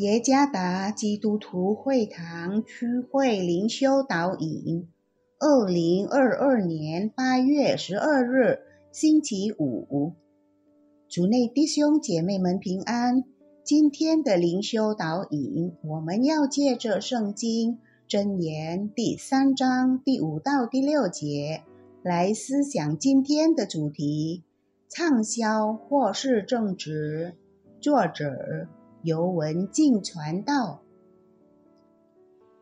耶加达基督徒会堂区会灵修导引，二零二二年八月十二日，星期五，主内弟兄姐妹们平安。今天的灵修导引，我们要借着圣经箴言第三章第五到第六节来思想今天的主题：畅销或是正直。作者。由文静传道，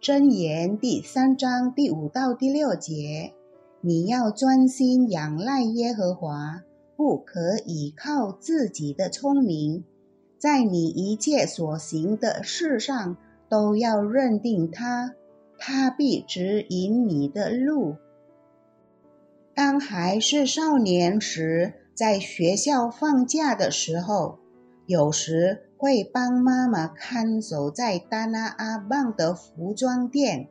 箴言第三章第五到第六节：你要专心仰赖耶和华，不可以靠自己的聪明，在你一切所行的事上都要认定他，他必指引你的路。当还是少年时，在学校放假的时候，有时。会帮妈妈看守在达拉阿棒的服装店，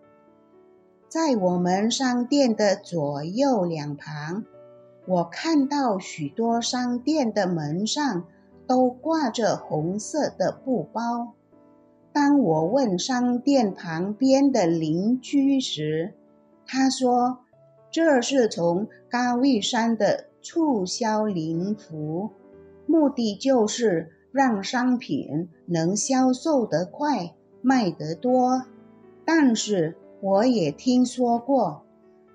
在我们商店的左右两旁，我看到许多商店的门上都挂着红色的布包。当我问商店旁边的邻居时，他说：“这是从高玉山的促销灵符，目的就是。”让商品能销售得快、卖得多，但是我也听说过，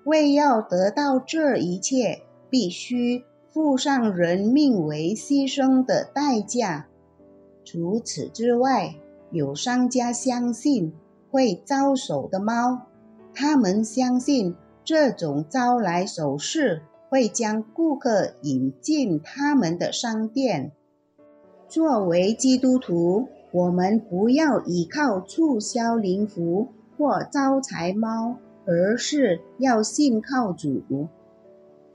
为要得到这一切，必须付上人命为牺牲的代价。除此之外，有商家相信会招手的猫，他们相信这种招来手势会将顾客引进他们的商店。作为基督徒，我们不要依靠促销灵符或招财猫，而是要信靠主。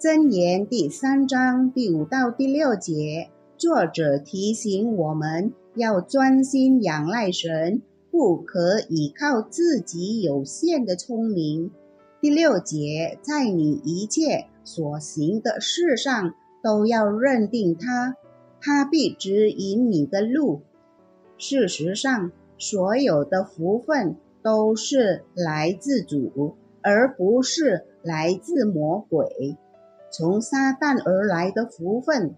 箴言第三章第五到第六节，作者提醒我们要专心仰赖神，不可依靠自己有限的聪明。第六节，在你一切所行的事上，都要认定他。他必指引你的路。事实上，所有的福分都是来自主，而不是来自魔鬼。从撒旦而来的福分，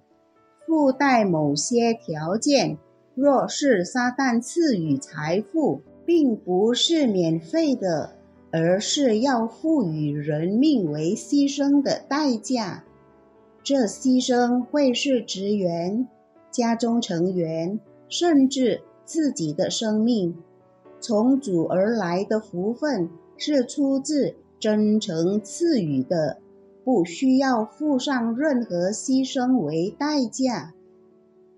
附带某些条件。若是撒旦赐予财富，并不是免费的，而是要赋予人命为牺牲的代价。这牺牲会是职员、家中成员，甚至自己的生命。从主而来的福分是出自真诚赐予的，不需要付上任何牺牲为代价。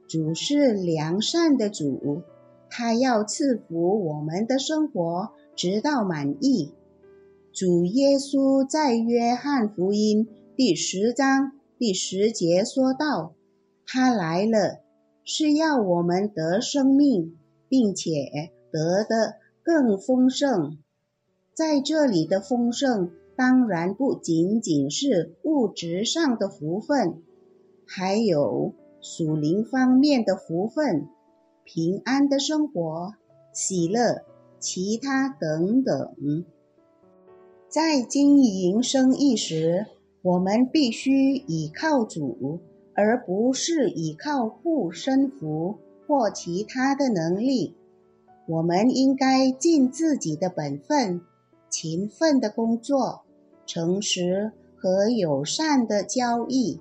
主是良善的主，他要赐福我们的生活，直到满意。主耶稣在约翰福音第十章。第十节说道：“他来了，是要我们得生命，并且得的更丰盛。在这里的丰盛，当然不仅仅是物质上的福分，还有属灵方面的福分，平安的生活、喜乐、其他等等。在经营生意时。”我们必须倚靠主，而不是倚靠护身符或其他的能力。我们应该尽自己的本分，勤奋的工作，诚实和友善的交易。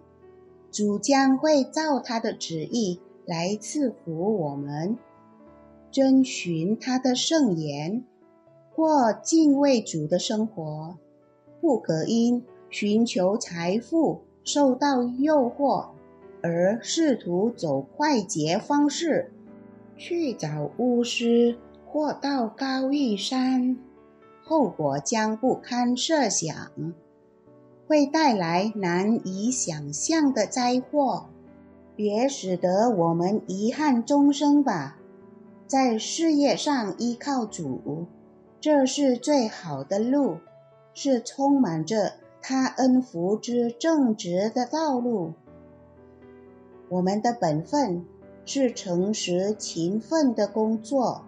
主将会照他的旨意来赐福我们。遵循他的圣言，过敬畏主的生活，不可因。寻求财富受到诱惑，而试图走快捷方式去找巫师或到高玉山，后果将不堪设想，会带来难以想象的灾祸。别使得我们遗憾终生吧。在事业上依靠主，这是最好的路，是充满着。他恩福之正直的道路，我们的本分是诚实勤奋的工作，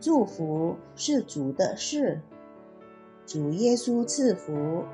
祝福是主的事，主耶稣赐福。